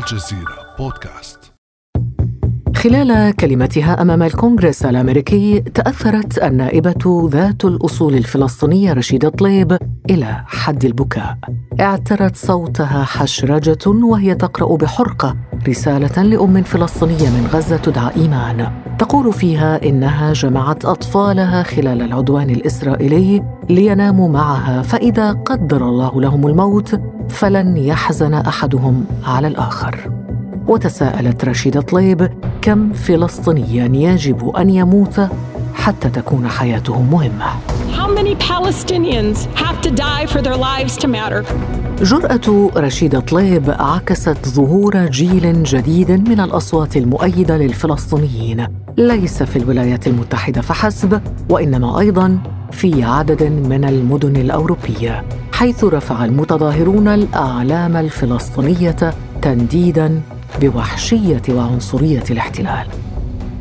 الجزيرة بودكاست. خلال كلمتها أمام الكونغرس الأمريكي تأثرت النائبة ذات الأصول الفلسطينية رشيدة طليب إلى حد البكاء. اعترت صوتها حشرجة وهي تقرأ بحرقة رسالة لأم فلسطينية من غزة تدعى إيمان. تقول فيها إنها جمعت أطفالها خلال العدوان الإسرائيلي ليناموا معها فإذا قدر الله لهم الموت فلن يحزن أحدهم على الآخر. وتساءلت رشيدة طليب كم فلسطينيا يجب أن يموت حتى تكون حياتهم matter? جرأة رشيدة طليب عكست ظهور جيل جديد من الأصوات المؤيدة للفلسطينيين. ليس في الولايات المتحدة فحسب وإنما أيضا في عدد من المدن الأوروبية حيث رفع المتظاهرون الأعلام الفلسطينية تنديدا بوحشية وعنصرية الاحتلال.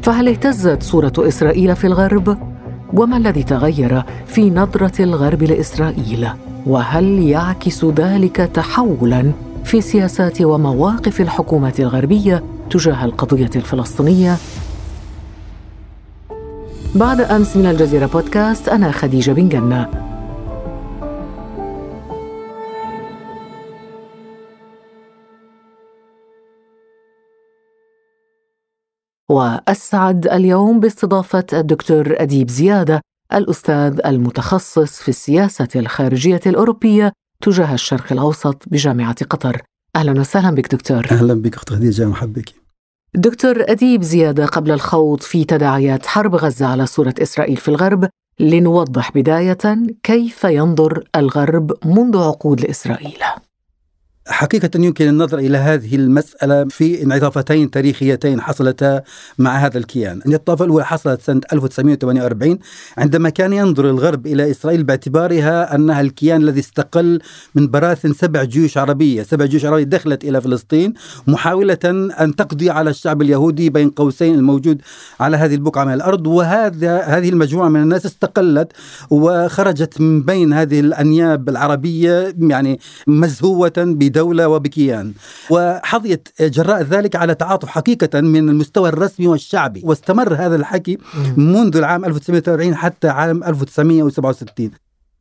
فهل اهتزت صورة إسرائيل في الغرب؟ وما الذي تغير في نظرة الغرب لإسرائيل؟ وهل يعكس ذلك تحولا في سياسات ومواقف الحكومات الغربية تجاه القضية الفلسطينية؟ بعد أمس من الجزيرة بودكاست أنا خديجة بن جنة. وأسعد اليوم باستضافة الدكتور أديب زيادة الأستاذ المتخصص في السياسة الخارجية الأوروبية تجاه الشرق الأوسط بجامعة قطر. أهلا وسهلا بك دكتور. أهلا بك أخت خديجة محبك دكتور أديب زيادة قبل الخوض في تداعيات حرب غزة على صورة إسرائيل في الغرب لنوضح بداية كيف ينظر الغرب منذ عقود لإسرائيل. حقيقة يمكن النظر إلى هذه المسألة في انعطافتين تاريخيتين حصلتا مع هذا الكيان. الانعطافة الأولى حصلت سنة 1948 عندما كان ينظر الغرب إلى إسرائيل باعتبارها أنها الكيان الذي استقل من براثن سبع جيوش عربية. سبع جيوش عربية دخلت إلى فلسطين محاولة أن تقضي على الشعب اليهودي بين قوسين الموجود على هذه البقعة من الأرض. وهذا هذه المجموعة من الناس استقلت وخرجت من بين هذه الأنياب العربية يعني مزهوة بدولة دولة وبكيان. وحظيت جراء ذلك على تعاطف حقيقة من المستوى الرسمي والشعبي. واستمر هذا الحكي منذ العام 1940 حتى عام 1967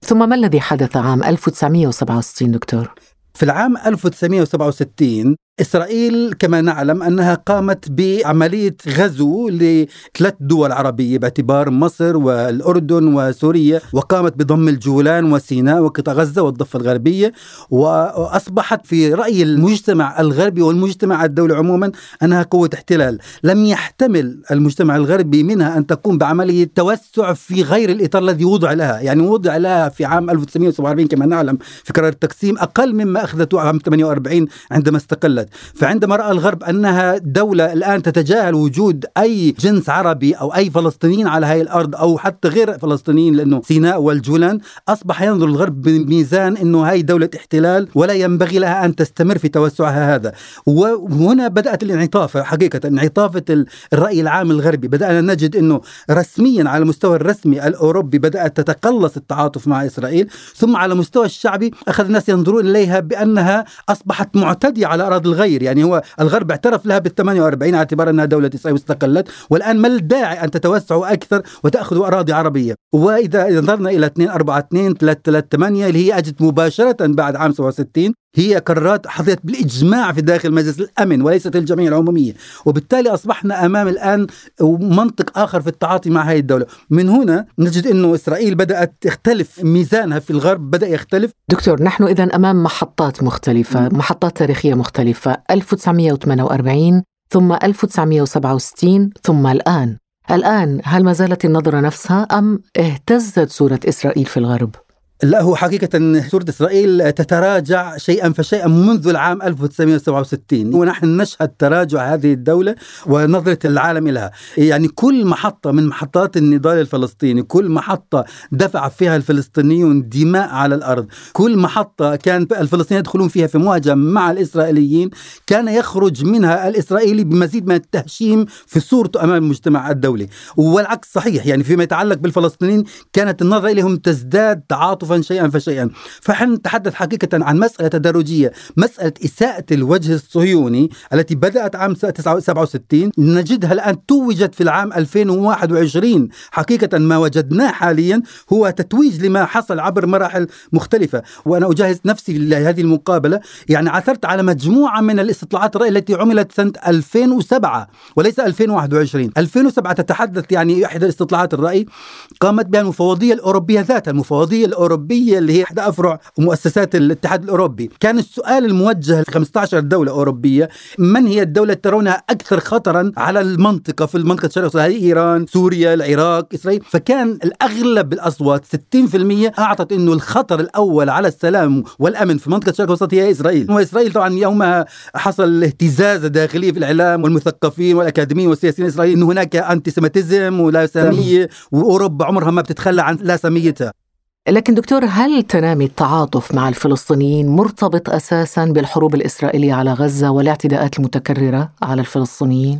ثم ما الذي حدث عام 1967 دكتور؟ في العام 1967 إسرائيل كما نعلم أنها قامت بعملية غزو لثلاث دول عربية باعتبار مصر والأردن وسوريا وقامت بضم الجولان وسيناء وقطاع غزة والضفة الغربية وأصبحت في رأي المجتمع الغربي والمجتمع الدولي عموما أنها قوة احتلال. لم يحتمل المجتمع الغربي منها أن تقوم بعملية توسع في غير الإطار الذي وضع لها. يعني وضع لها في عام 1947 كما نعلم في قرار التقسيم أقل مما أخذته عام 48 عندما استقلت. فعندما راى الغرب أنها دولة الآن تتجاهل وجود أي جنس عربي أو أي فلسطينيين على هذه الأرض أو حتى غير فلسطينيين لأنه سيناء والجولان أصبح ينظر الغرب بميزان إنه هاي دولة احتلال ولا ينبغي لها أن تستمر في توسعها هذا. وهنا بدأت الانعطاف حقيقة انعطافه الرأي العام الغربي. بدأنا نجد إنه رسميا على المستوى الرسمي الأوروبي بدأت تتقلص التعاطف مع إسرائيل. ثم على المستوى الشعبي أخذ الناس ينظرون إليها بأنها أصبحت معتدية على أراضي الغير يعني هو الغرب اعترف لها بال 48 على اعتبار أنها دولة إسرائيل واستقلت والآن ما الداعي أن تتوسعوا أكثر وتاخذوا أراضي عربية؟ وإذا نظرنا إلى 2 4 2 3 3 8 اللي هي أجت مباشرة بعد عام 67 هي قرارات حظيت بالإجماع في داخل مجلس الأمن وليست الجمعيه العمومية. وبالتالي أصبحنا أمام الآن منطق آخر في التعاطي مع هذه الدولة. من هنا نجد إنه إسرائيل بدأت تختلف ميزانها في الغرب بدأ يختلف. دكتور نحن اذا أمام محطات مختلفة محطات تاريخية مختلفة. 1948 ثم 1967 ثم الآن. الآن هل ما زالت النظرة نفسها أم اهتزت صورة إسرائيل في الغرب؟ لا هو حقيقة سورة إسرائيل تتراجع شيئا فشيئا منذ العام 1967 ونحن نشهد تراجع هذه الدولة ونظرة العالم لها يعني كل محطة من محطات النضال الفلسطيني كل محطة دفع فيها الفلسطينيون دماء على الأرض كل محطة كان الفلسطينيين يدخلون فيها في مواجهة مع الإسرائيليين كان يخرج منها الإسرائيلي بمزيد من التهشيم في صورته أمام المجتمع الدولي. والعكس صحيح يعني فيما يتعلق بالفلسطينيين كانت النظرة إليهم تزداد تعاطف تعاطفا شيئا فشيئا. فحن نتحدث حقيقة عن مسألة تدرجية مسألة إساءة الوجه الصهيوني التي بدأت عام 67 نجدها الآن توجت في العام 2021 حقيقة ما وجدناه حاليا هو تتويج لما حصل عبر مراحل مختلفة. وأنا أجهز نفسي لهذه المقابلة. يعني عثرت على مجموعة من الاستطلاعات الرأي التي عملت سنة 2007 وليس 2021 2007 تتحدث يعني إحدى الاستطلاعات الرأي قامت بها المفوضية الأوروبية ذاتها المفوضية الأوروبية اللي هي إحدى أفرع مؤسسات الاتحاد الأوروبي. كان السؤال الموجه ل 15 دولة أوروبية من هي الدولة ترونها أكثر خطرا على المنطقة في المنطقة الشرق هي إيران سوريا العراق إسرائيل. فكان الأغلب الأصوات 60% أعطت أنه الخطر الأول على السلام والأمن في منطقة الشرق الأوسط هي إسرائيل. وإسرائيل طبعا يومها حصل اهتزاز داخلي في الإعلام والمثقفين والأكاديميين والسياسيين الإسرائيليين أنه هناك أنتي سيمتزم ولا سامية وأوروبا عمرها ما بتتخلى عن لا ساميتها. لكن دكتور هل تنامي التعاطف مع الفلسطينيين مرتبط أساسا بالحروب الإسرائيلية على غزة والاعتداءات المتكررة على الفلسطينيين؟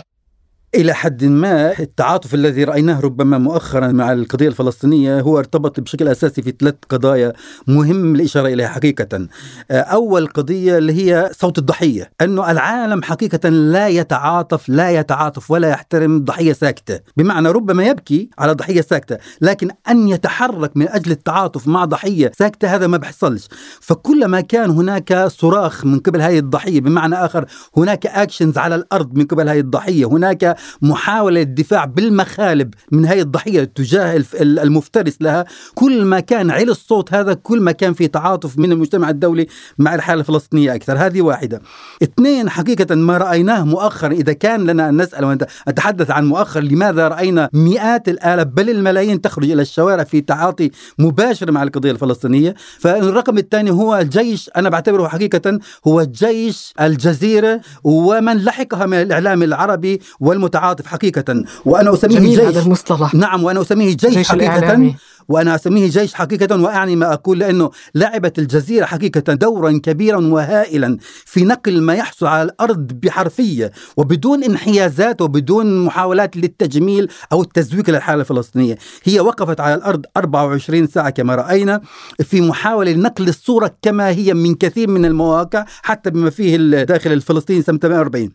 إلى حد ما التعاطف الذي رأيناه ربما مؤخرا مع القضية الفلسطينية هو ارتبط بشكل أساسي في ثلاث قضايا مهم الإشارة إليها حقيقة. أول قضية اللي هي صوت الضحية أنه العالم حقيقة لا يتعاطف لا يتعاطف ولا يحترم ضحية ساكتة. بمعنى ربما يبكي على ضحية ساكتة لكن أن يتحرك من أجل التعاطف مع ضحية ساكتة هذا ما بيحصلش فكلما كان هناك صراخ من قبل هذه الضحية بمعنى آخر هناك أكشنز على الأرض من قبل هذه الضحية هناك محاولة الدفاع بالمخالب من هذه الضحية تجاه المفترس لها. كل ما كان على الصوت هذا كل ما كان في تعاطف من المجتمع الدولي مع الحالة الفلسطينية أكثر. هذه واحدة. اثنين حقيقة ما رأيناه مؤخرا إذا كان لنا أن نسأل ونتحدث عن مؤخر لماذا رأينا مئات الآلاف بل الملايين تخرج إلى الشوارع في تعاطي مباشر مع القضية الفلسطينية. فالرقم الثاني هو الجيش. أنا بعتبره حقيقة هو جيش الجزيرة ومن لحقها من الإعلام العربي والمتعاطف متعاطف حقيقة وأنا أسميه جميل جيش. هذا المصطلح. نعم وأنا أسميه جيش, جيش حقيقة. الإعلامي. وأنا أسميه جيش حقيقة وأعني ما أقول لأنه لعبت الجزيرة حقيقة دورا كبيرا وهائلا في نقل ما يحصل على الأرض بحرفية وبدون انحيازات وبدون محاولات للتجميل أو التزويق للحالة الفلسطينية. هي وقفت على الأرض 24 ساعة كما رأينا في محاولة لنقل الصورة كما هي من كثير من المواقع حتى بما فيه الداخل الفلسطيني سنة 48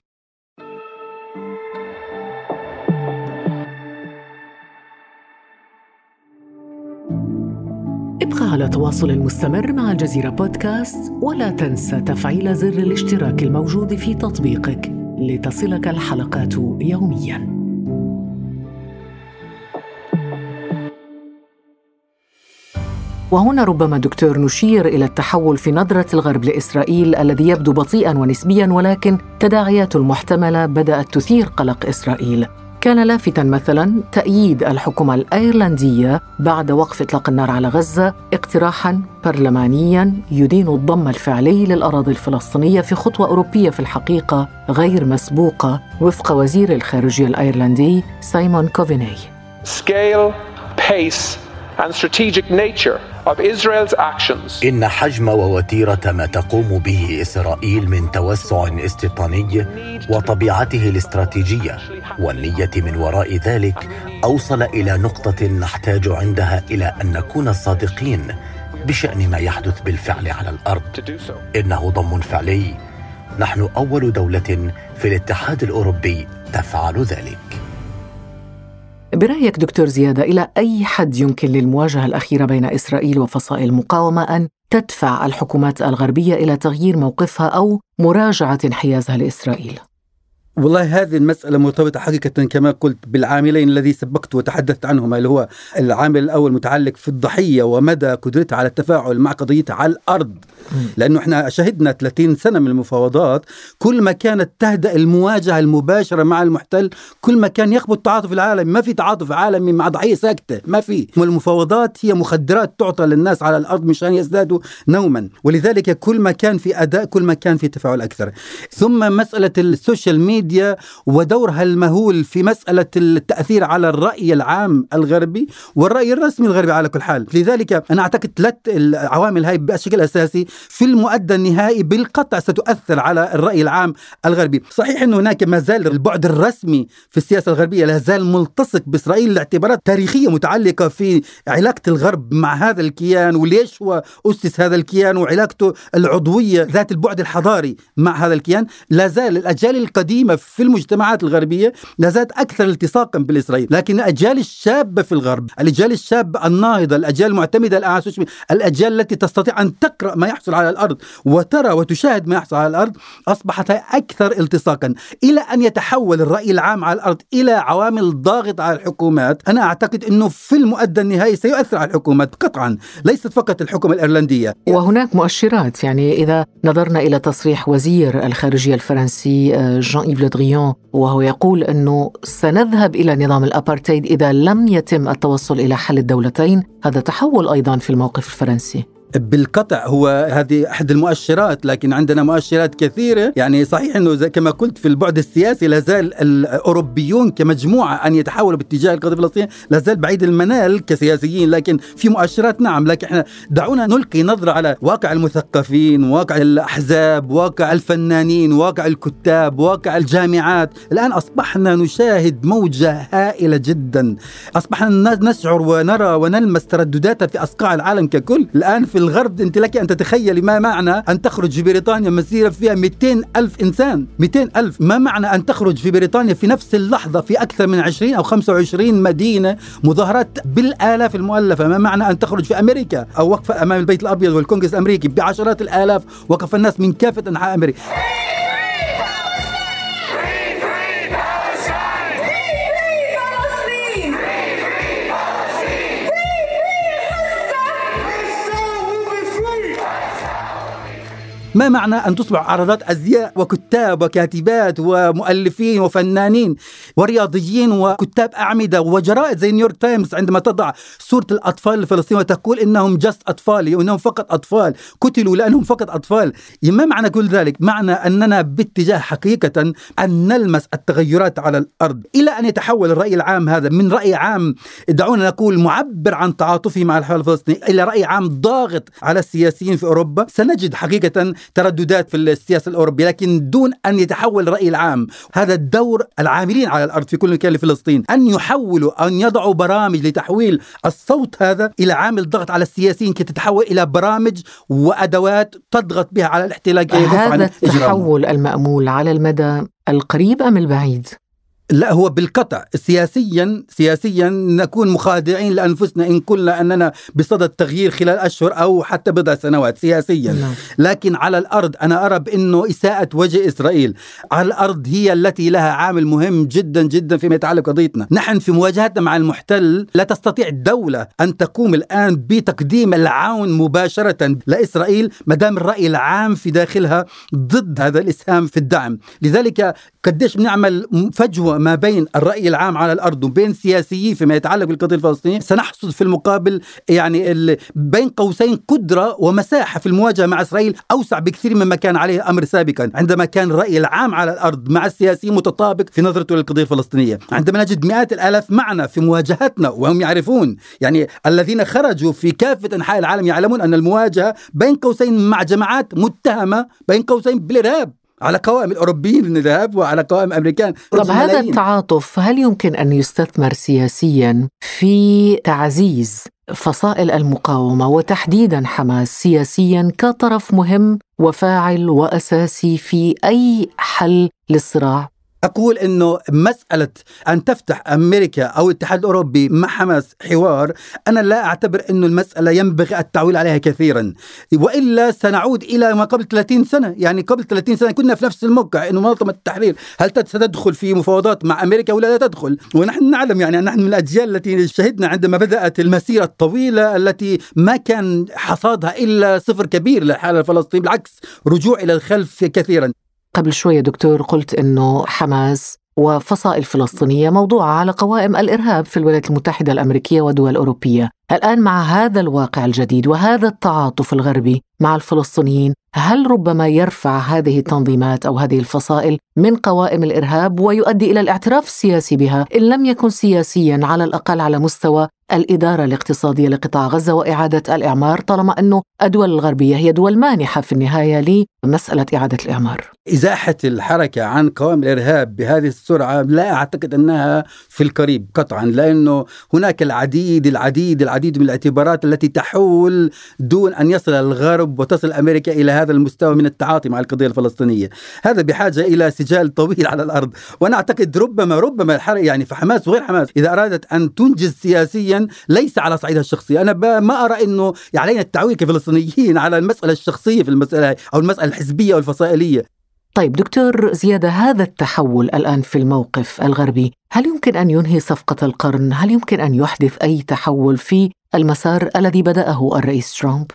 على تواصل مستمر مع الجزيرة بودكاست ولا تنسى تفعيل زر الاشتراك الموجود في تطبيقك لتصلك الحلقات يومياً. وهنا ربما دكتور نشير إلى التحول في نظرة الغرب لإسرائيل الذي يبدو بطيئا ونسبيا ولكن تداعياته المحتملة بدأت تثير قلق إسرائيل كان لافتا مثلا تأييد الحكومة الأيرلندية بعد وقف إطلاق النار على غزة اقتراحا برلمانيا يدين الضم الفعلي للأراضي الفلسطينية في خطوة أوروبية في الحقيقة غير مسبوقة وفق وزير الخارجية الأيرلندي سايمون كوفيني. Scale, pace, and strategic nature of Israel's actions. إن حجم ووتيرة ما تقوم به إسرائيل من توسع استيطاني وطبيعته الاستراتيجية والنية من وراء ذلك أوصل إلى نقطة نحتاج عندها إلى أن نكون صادقين بشأن ما يحدث بالفعل على الأرض. إنه ضم فعلي. نحن أول دولة في الاتحاد الأوروبي تفعل ذلك. برأيك دكتور زيادة إلى أي حد يمكن للمواجهة الأخيرة بين إسرائيل وفصائل المقاومة أن تدفع الحكومات الغربية إلى تغيير موقفها أو مراجعة انحيازها لإسرائيل؟ والله هذه المسألة مرتبطة حقيقة كما قلت بالعاملين الذي سبقت وتحدثت عنهما اللي هو العامل الأول متعلق في الضحية ومدى قدرتها على التفاعل مع قضيتها على الأرض. لأنه إحنا شهدنا 30 سنة من المفاوضات كل ما كانت تهدأ المواجهة المباشرة مع المحتل كل ما كان يهبط التعاطف العالمي ما في تعاطف عالمي مع ضحية ساكتة ما في. والمفاوضات هي مخدرات تعطى للناس على الأرض مشان يزدادوا نوما. ولذلك كل ما كان في أداء كل ما كان في تفاعل أكثر. ثم مسألة ال social media ال media ودورها المهول في مسألة التأثير على الرأي العام الغربي والرأي الرسمي الغربي على كل حال. لذلك أنا أعتقد ثلاث العوامل هاي بشكل أساسي في المؤدى النهائي بالقطع ستؤثر على الرأي العام الغربي. صحيح انه هناك ما زال البعد الرسمي في السياسة الغربية لا زال ملتصق بإسرائيل لاعتبارات تاريخية متعلقة في علاقة الغرب مع هذا الكيان وليش هو أسس هذا الكيان وعلاقته العضوية ذات البعد الحضاري مع هذا الكيان. لا زال الأجيال في المجتمعات الغربية لا زالت أكثر التصاقا بالإسرائيل لكن الأجيال الشابة في الغرب الأجيال الشابة الناهضه الأجيال المعتمدة الآن الأجيال التي تستطيع أن تقرأ ما يحصل على الأرض وترى وتشاهد ما يحصل على الأرض أصبحت أكثر التصاقا. إلى أن يتحول الرأي العام على الأرض إلى عوامل ضاغطة على الحكومات أنا أعتقد إنه في المؤدى النهائي سيؤثر على الحكومات قطعا ليست فقط الحكومة الإيرلندية. وهناك مؤشرات يعني إذا نظرنا إلى تصريح وزير الخارجية الفرنسي آه، جان ايف لودريون وهو يقول إنه سنذهب إلى نظام الأبارتهيد إذا لم يتم التوصل إلى حل الدولتين. هذا تحول أيضا في الموقف الفرنسي. بالقطع. هو هذه أحد المؤشرات لكن عندنا مؤشرات كثيرة. يعني صحيح إنه كما قلت في البعد السياسي لا زال الأوروبيون كمجموعة أن يتحولوا باتجاه القضية الفلسطينيه لا زال بعيد المنال كسياسيين لكن في مؤشرات نعم. لكن إحنا دعونا نلقي نظرة على واقع المثقفين واقع الأحزاب واقع الفنانين واقع الكتاب واقع الجامعات. الآن أصبحنا نشاهد موجة هائلة جدا. أصبحنا نشعر ونرى ونلمس تردداتها في أصقاع العالم ككل. الآن في الغرب أنت لك أن تتخيلي ما معنى أن تخرج في بريطانيا مسيرة فيها 200 ألف إنسان. 200 ألف. ما معنى أن تخرج في بريطانيا في نفس اللحظة في أكثر من 20 أو 25 مدينة مظاهرات بالآلاف المؤلفة؟ ما معنى أن تخرج في أمريكا؟ أو وقفة أمام البيت الأبيض والكونغرس الأمريكي بعشرات الآلاف. وقف الناس من كافة أنحاء أمريكا. ما معنى أن تصبح عارضات أزياء وكتاب وكاتبات ومؤلفين وفنانين ورياضيين وكتاب أعمدة وجرائد زي نيويورك تايمز عندما تضع صورة الأطفال الفلسطينيين وتقول إنهم just أطفال وإنهم فقط أطفال قتلوا لأنهم فقط أطفال ما معنى كل ذلك؟ معنى أننا باتجاه حقيقة أن نلمس التغيرات على الأرض إلى أن يتحول الرأي العام هذا من رأي عام دعونا نقول معبر عن تعاطفه مع الحالة الفلسطينية إلى رأي عام ضاغط على السياسيين في أوروبا سنجد حقيقة ترددات في السياسة الأوروبية لكن دون أن يتحول الرأي العام. هذا الدور العاملين على الأرض في كل مكان لفلسطين. أن يحولوا أن يضعوا برامج لتحويل الصوت هذا إلى عامل ضغط على السياسيين كي تتحول إلى برامج وأدوات تضغط بها على الاحتلال هذا التحول المأمول على المدى القريب أم البعيد؟ لا هو بالقطع. سياسيا سياسيا نكون مخادعين لأنفسنا إن قلنا أننا بصدد تغيير خلال أشهر أو حتى بضع سنوات سياسيا. نعم. لكن على الأرض أنا أرى بأنه إساءة وجه إسرائيل. على الأرض هي التي لها عامل مهم جدا جدا فيما يتعلق قضيتنا. نحن في مواجهتنا مع المحتل لا تستطيع الدولة أن تقوم الآن بتقديم العون مباشرة لإسرائيل ما دام الرأي العام في داخلها ضد هذا الإسهام في الدعم. لذلك قديش بنعمل فجوة ما بين الرأي العام على الأرض وبين السياسيين فيما يتعلق بالقضية الفلسطينية. سنحصد في المقابل يعني بين قوسين قدرة ومساحة في المواجهة مع إسرائيل أوسع بكثير مما كان عليه الامر سابقا. عندما كان الراي العام على الأرض مع السياسيين متطابق في نظرته للقضية الفلسطينية. عندما نجد مئات الآلاف معنا في مواجهتنا وهم يعرفون يعني الذين خرجوا في كافة أنحاء العالم يعلمون أن المواجهة بين قوسين مع جماعات متهمة بين قوسين بالارهاب على قوائم الأوروبيين الذهاب وعلى قوائم الامريكان طب هذا التعاطف هل يمكن أن يستثمر سياسيا في تعزيز فصائل المقاومة وتحديدا حماس سياسيا كطرف مهم وفاعل وأساسي في أي حل للصراع؟ أقول أنه مسألة أن تفتح أمريكا أو الاتحاد الأوروبي مع حماس حوار أنا لا أعتبر أنه المسألة ينبغي التعويل عليها كثيرا. وإلا سنعود إلى ما قبل 30 سنة. يعني قبل 30 سنة كنا في نفس الموقع أنه منظمة التحرير هل ستدخل في مفاوضات مع أمريكا ولا لا تدخل؟ ونحن نعلم يعني نحن من الأجيال التي شهدنا عندما بدأت المسيرة الطويلة التي ما كان حصادها إلا صفر كبير للحالة الفلسطينية بالعكس رجوع إلى الخلف كثيرا. قبل شوية دكتور قلت أنه حماس وفصائل فلسطينية موضوعة على قوائم الإرهاب في الولايات المتحدة الأمريكية ودول أوروبية الآن مع هذا الواقع الجديد وهذا التعاطف الغربي مع الفلسطينيين هل ربما يرفع هذه التنظيمات أو هذه الفصائل من قوائم الإرهاب ويؤدي إلى الاعتراف السياسي بها؟ إن لم يكن سياسيا على الأقل على مستوى الإدارة الاقتصادية لقطاع غزة وإعادة الإعمار طالما أنه الدول الغربية هي دول مانحة في النهاية لمسألة إعادة الإعمار. إزاحة الحركة عن قوام الإرهاب بهذه السرعة لا أعتقد أنها في القريب قطعا لأنه هناك العديد العديد العديد من الاعتبارات التي تحول دون أن يصل الغرب وتصل أمريكا إلى هذا المستوى من التعاطي مع القضية الفلسطينية. هذا بحاجة إلى سجال طويل على الأرض. وأنا أعتقد ربما ربما يعني فحماس وغير حماس إذا أرادت أن تنجز سياسيا ليس على صعيدها الشخصي أنا ما أرى أنه علينا التعويل كفلسطينيين على المسألة الشخصية في المسألة أو المسألة الحزبية والفصائلية. طيب دكتور زيادة هذا التحول الآن في الموقف الغربي هل يمكن أن ينهي صفقة القرن؟ هل يمكن أن يحدث أي تحول في المسار الذي بدأه الرئيس ترامب؟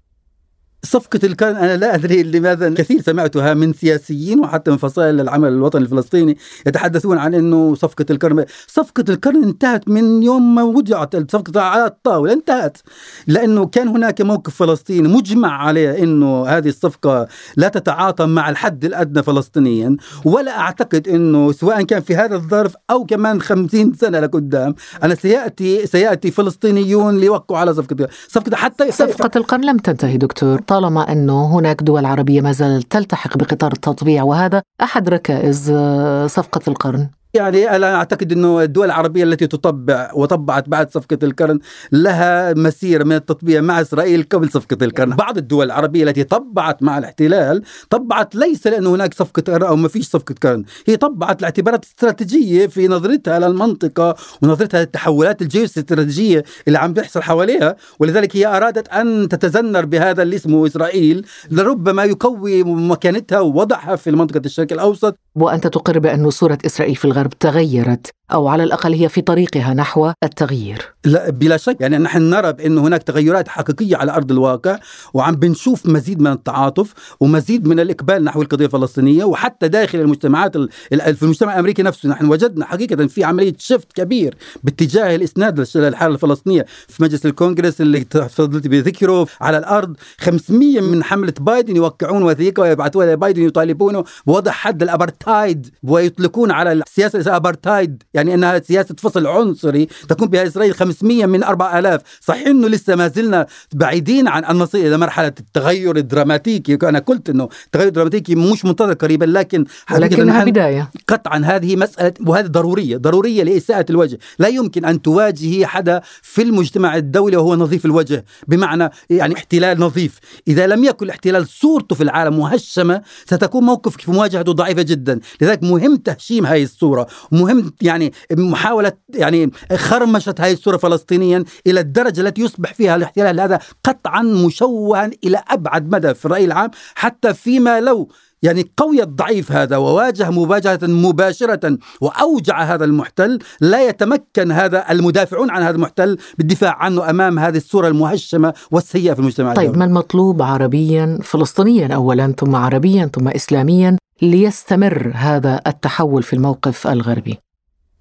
صفقة الكرن أنا لا أدري لماذا كثير سمعتها من سياسيين وحتى من فصائل العمل الوطني الفلسطيني يتحدثون عن أنه صفقة الكرن صفقة الكرن انتهت من يوم ما وضعت صفقة على الطاولة انتهت. لأنه كان هناك موقف فلسطيني مجمع عليه أنه هذه الصفقة لا تتعاطى مع الحد الأدنى فلسطينيا ولا أعتقد أنه سواء كان في هذا الظرف أو كمان خمسين سنة لقدام أنا سيأتي سيأتي فلسطينيون ليوقعوا على صفقة صفقة حتى صفقة القرن لم تنتهي دكتور. طالما أنه هناك دول عربية ما زالت تلتحق بقطار التطبيع وهذا أحد ركائز آه، صفقة القرن. يعني أنا أعتقد إنه الدول العربية التي تطبع وطبعت بعد صفقة القرن لها مسيرة من التطبيع مع إسرائيل قبل صفقة القرن، بعض الدول العربية التي طبعت مع الاحتلال طبعت ليس لأنه هناك صفقة قرن أو ما فيش صفقة قرن، هي طبعت لاعتبارات استراتيجية في نظرتها للمنطقه ونظرتها للتحولات الجيوستراتيجية اللي عم بيحصل حواليها، ولذلك هي أرادت أن تتذنر بهذا اللي اسمه إسرائيل لربما يقوي مكانتها ووضعها في منطقة الشرق الأوسط. وانت تقر بأن صوره إسرائيل في الغرب تغيرت. أو على الأقل هي في طريقها نحو التغيير. لا بلا شك. يعني نحن نرى بأنه هناك تغيرات حقيقية على أرض الواقع وعم بنشوف مزيد من التعاطف ومزيد من الإقبال نحو القضية الفلسطينية وحتى داخل المجتمعات في المجتمع الأمريكي نفسه. نحن وجدنا حقيقة في عملية شفت كبير باتجاه الإسناد للحالة الفلسطينية. في مجلس الكونغرس اللي تفضلت بذكره على الأرض 500 من حملة بايدن يوقعون وثيقة ويبعثوها لبايدن يطالبونه بوضع حد الأبرتايد ويطلقون على السياسة الأبرتايد. يعني أنها سياسة فصل عنصري تكون بها إسرائيل 500 من 4000 صحيح إنه لسه ما زلنا بعيدين عن ان نصل إلى مرحلة التغير الدراماتيكي. أنا قلت إنه التغير الدراماتيكي مش منتظر قريبا لكن لكنها بداية. قطعا هذه مسألة وهذه ضرورية ضرورية لإساءة الوجه. لا يمكن أن تواجهي حدا في المجتمع الدولي وهو نظيف الوجه بمعنى يعني احتلال نظيف. إذا لم يكن الاحتلال صورته في العالم مهشمة ستكون موقفك في مواجهته ضعيفة جدا. لذلك مهم تهشيم هذه الصورة. مهم يعني محاولة يعني خرمشة هذه الصورة فلسطينيا إلى الدرجة التي يصبح فيها الاحتلال هذا قطعا مشوها إلى أبعد مدى في الرأي العام حتى فيما لو يعني قوي الضعيف هذا وواجه مواجهة مباشرة وأوجع هذا المحتل لا يتمكن هذا المدافعون عن هذا المحتل بالدفاع عنه أمام هذه الصورة المهشمة والسيئة في المجتمع طيب الدولي. ما المطلوب عربيا فلسطينيا أولا ثم عربيا ثم إسلاميا ليستمر هذا التحول في الموقف الغربي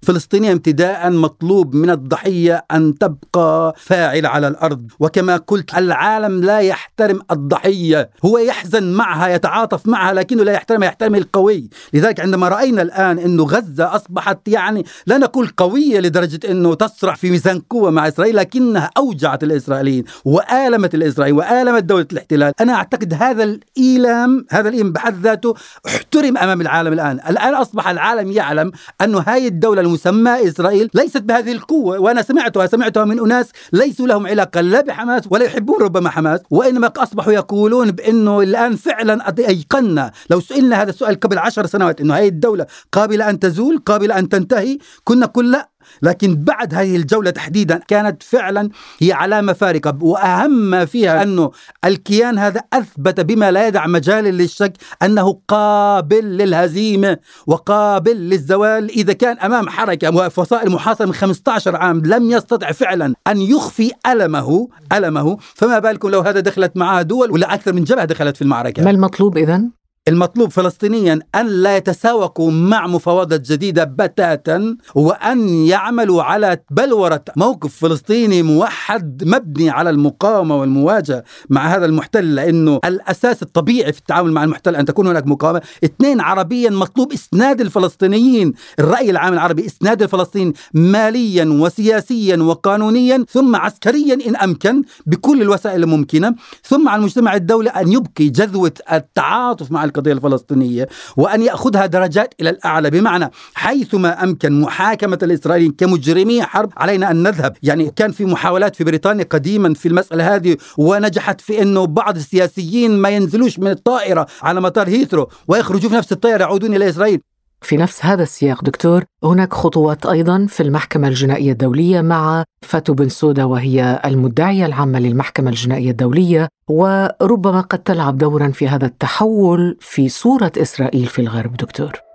فلسطينيا ابتداء مطلوب من الضحية أن تبقى فاعل على الأرض. وكما قلت العالم لا يحترم الضحية. هو يحزن معها يتعاطف معها لكنه لا يحترم يحترم القوي. لذلك عندما رأينا الآن أنه غزة أصبحت يعني لا نقول قوية لدرجة أنه تصرع في ميزان قوة مع إسرائيل لكنها أوجعت الإسرائيليين وآلمت الإسرائيليين وآلمت دولة الاحتلال. أنا أعتقد هذا الإيلام هذا الإيلام بحد ذاته احترم أمام العالم الآن. الآن أصبح العالم يعلم أنه هاي الدولة المسمى إسرائيل ليست بهذه القوة وأنا سمعتها سمعتها من أناس ليسوا لهم علاقة لا بحماس ولا يحبون ربما حماس وإنما أصبحوا يقولون بأنه الآن فعلا أيقنا لو سئلنا هذا السؤال قبل عشر سنوات أنه هذه الدولة قابلة أن تزول قابلة أن تنتهي كنا نقول لا لكن بعد هذه الجولة تحديدا كانت فعلا هي علامة فارقة وأهم ما فيها أنه الكيان هذا أثبت بما لا يدع مجال للشك أنه قابل للهزيمة وقابل للزوال. إذا كان أمام حركة وفصائل محاصرة من 15 عام لم يستطع فعلا أن يخفي ألمه ألمه فما بالكم لو هذا دخلت معها دول ولا أكثر من جبهة دخلت في المعركة؟ ما المطلوب إذن؟ المطلوب فلسطينيا أن لا يتساوقوا مع مفاوضات جديدة بتاتا وأن يعملوا على بلورة موقف فلسطيني موحد مبني على المقاومة والمواجهة مع هذا المحتل لأنه الأساس الطبيعي في التعامل مع المحتل أن تكون هناك مقاومة. اثنين عربيا مطلوب إسناد الفلسطينيين. الرأي العام العربي إسناد الفلسطينيين ماليا وسياسيا وقانونيا ثم عسكريا إن أمكن بكل الوسائل الممكنة ثم على المجتمع الدولي أن يبقي جذوة التعاطف مع الفلسطينية وأن يأخذها درجات إلى الأعلى. بمعنى حيثما أمكن محاكمة الإسرائيليين كمجرمي حرب علينا أن نذهب. يعني كان في محاولات في بريطانيا قديما في المسألة هذه ونجحت في أنه بعض السياسيين ما ينزلوش من الطائرة على مطار هيثرو ويخرجوا في نفس الطائرة يعودون إلى إسرائيل. في نفس هذا السياق دكتور هناك خطوات أيضا في المحكمة الجنائية الدولية مع فاتو بن سودا وهي المدعية العامة للمحكمة الجنائية الدولية وربما قد تلعب دورا في هذا التحول في صورة إسرائيل في الغرب دكتور.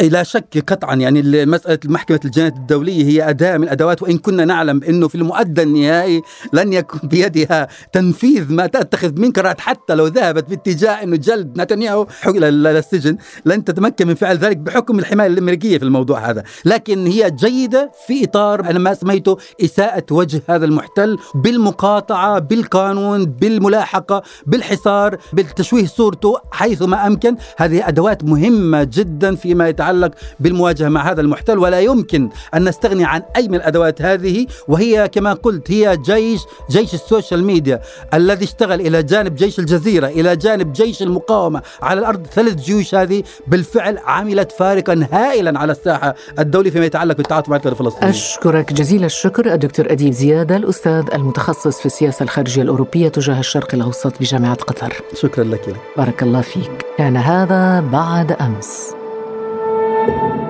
لا شك قطعا. يعني مسألة محكمة الجنايات الدولية هي أداة من أدوات وإن كنا نعلم أنه في المؤدى النهائي لن يكون بيدها تنفيذ ما تتخذ من قرارات. حتى لو ذهبت باتجاه أنه جلد نتنياهو للسجن لن تتمكن من فعل ذلك بحكم الحماية الأمريكية في الموضوع هذا. لكن هي جيدة في إطار أنا ما سميته إساءة وجه هذا المحتل بالمقاطعة بالقانون بالملاحقة بالحصار بالتشويه صورته حيثما أمكن. هذه أدوات مهمة جدا فيما يتعلق يتعلق بالمواجهة مع هذا المحتل ولا يمكن أن نستغني عن أي من الأدوات هذه. وهي كما قلت هي جيش جيش ال social media الذي اشتغل إلى جانب جيش الجزيرة إلى جانب جيش المقاومة. على الأرض ثلاث جيوش هذه بالفعل عملت فارقا هائلا على الساحة الدولي فيما يتعلق بالتعاطف مع الفلسطينيين أشكرك جزيل الشكر الدكتور أديب زيادة الأستاذ المتخصص في السياسة الخارجية الأوروبية تجاه الشرق الأوسط بجامعة قطر. شكرا لك. بارك الله فيك. كان هذا بعد أمس. Thank you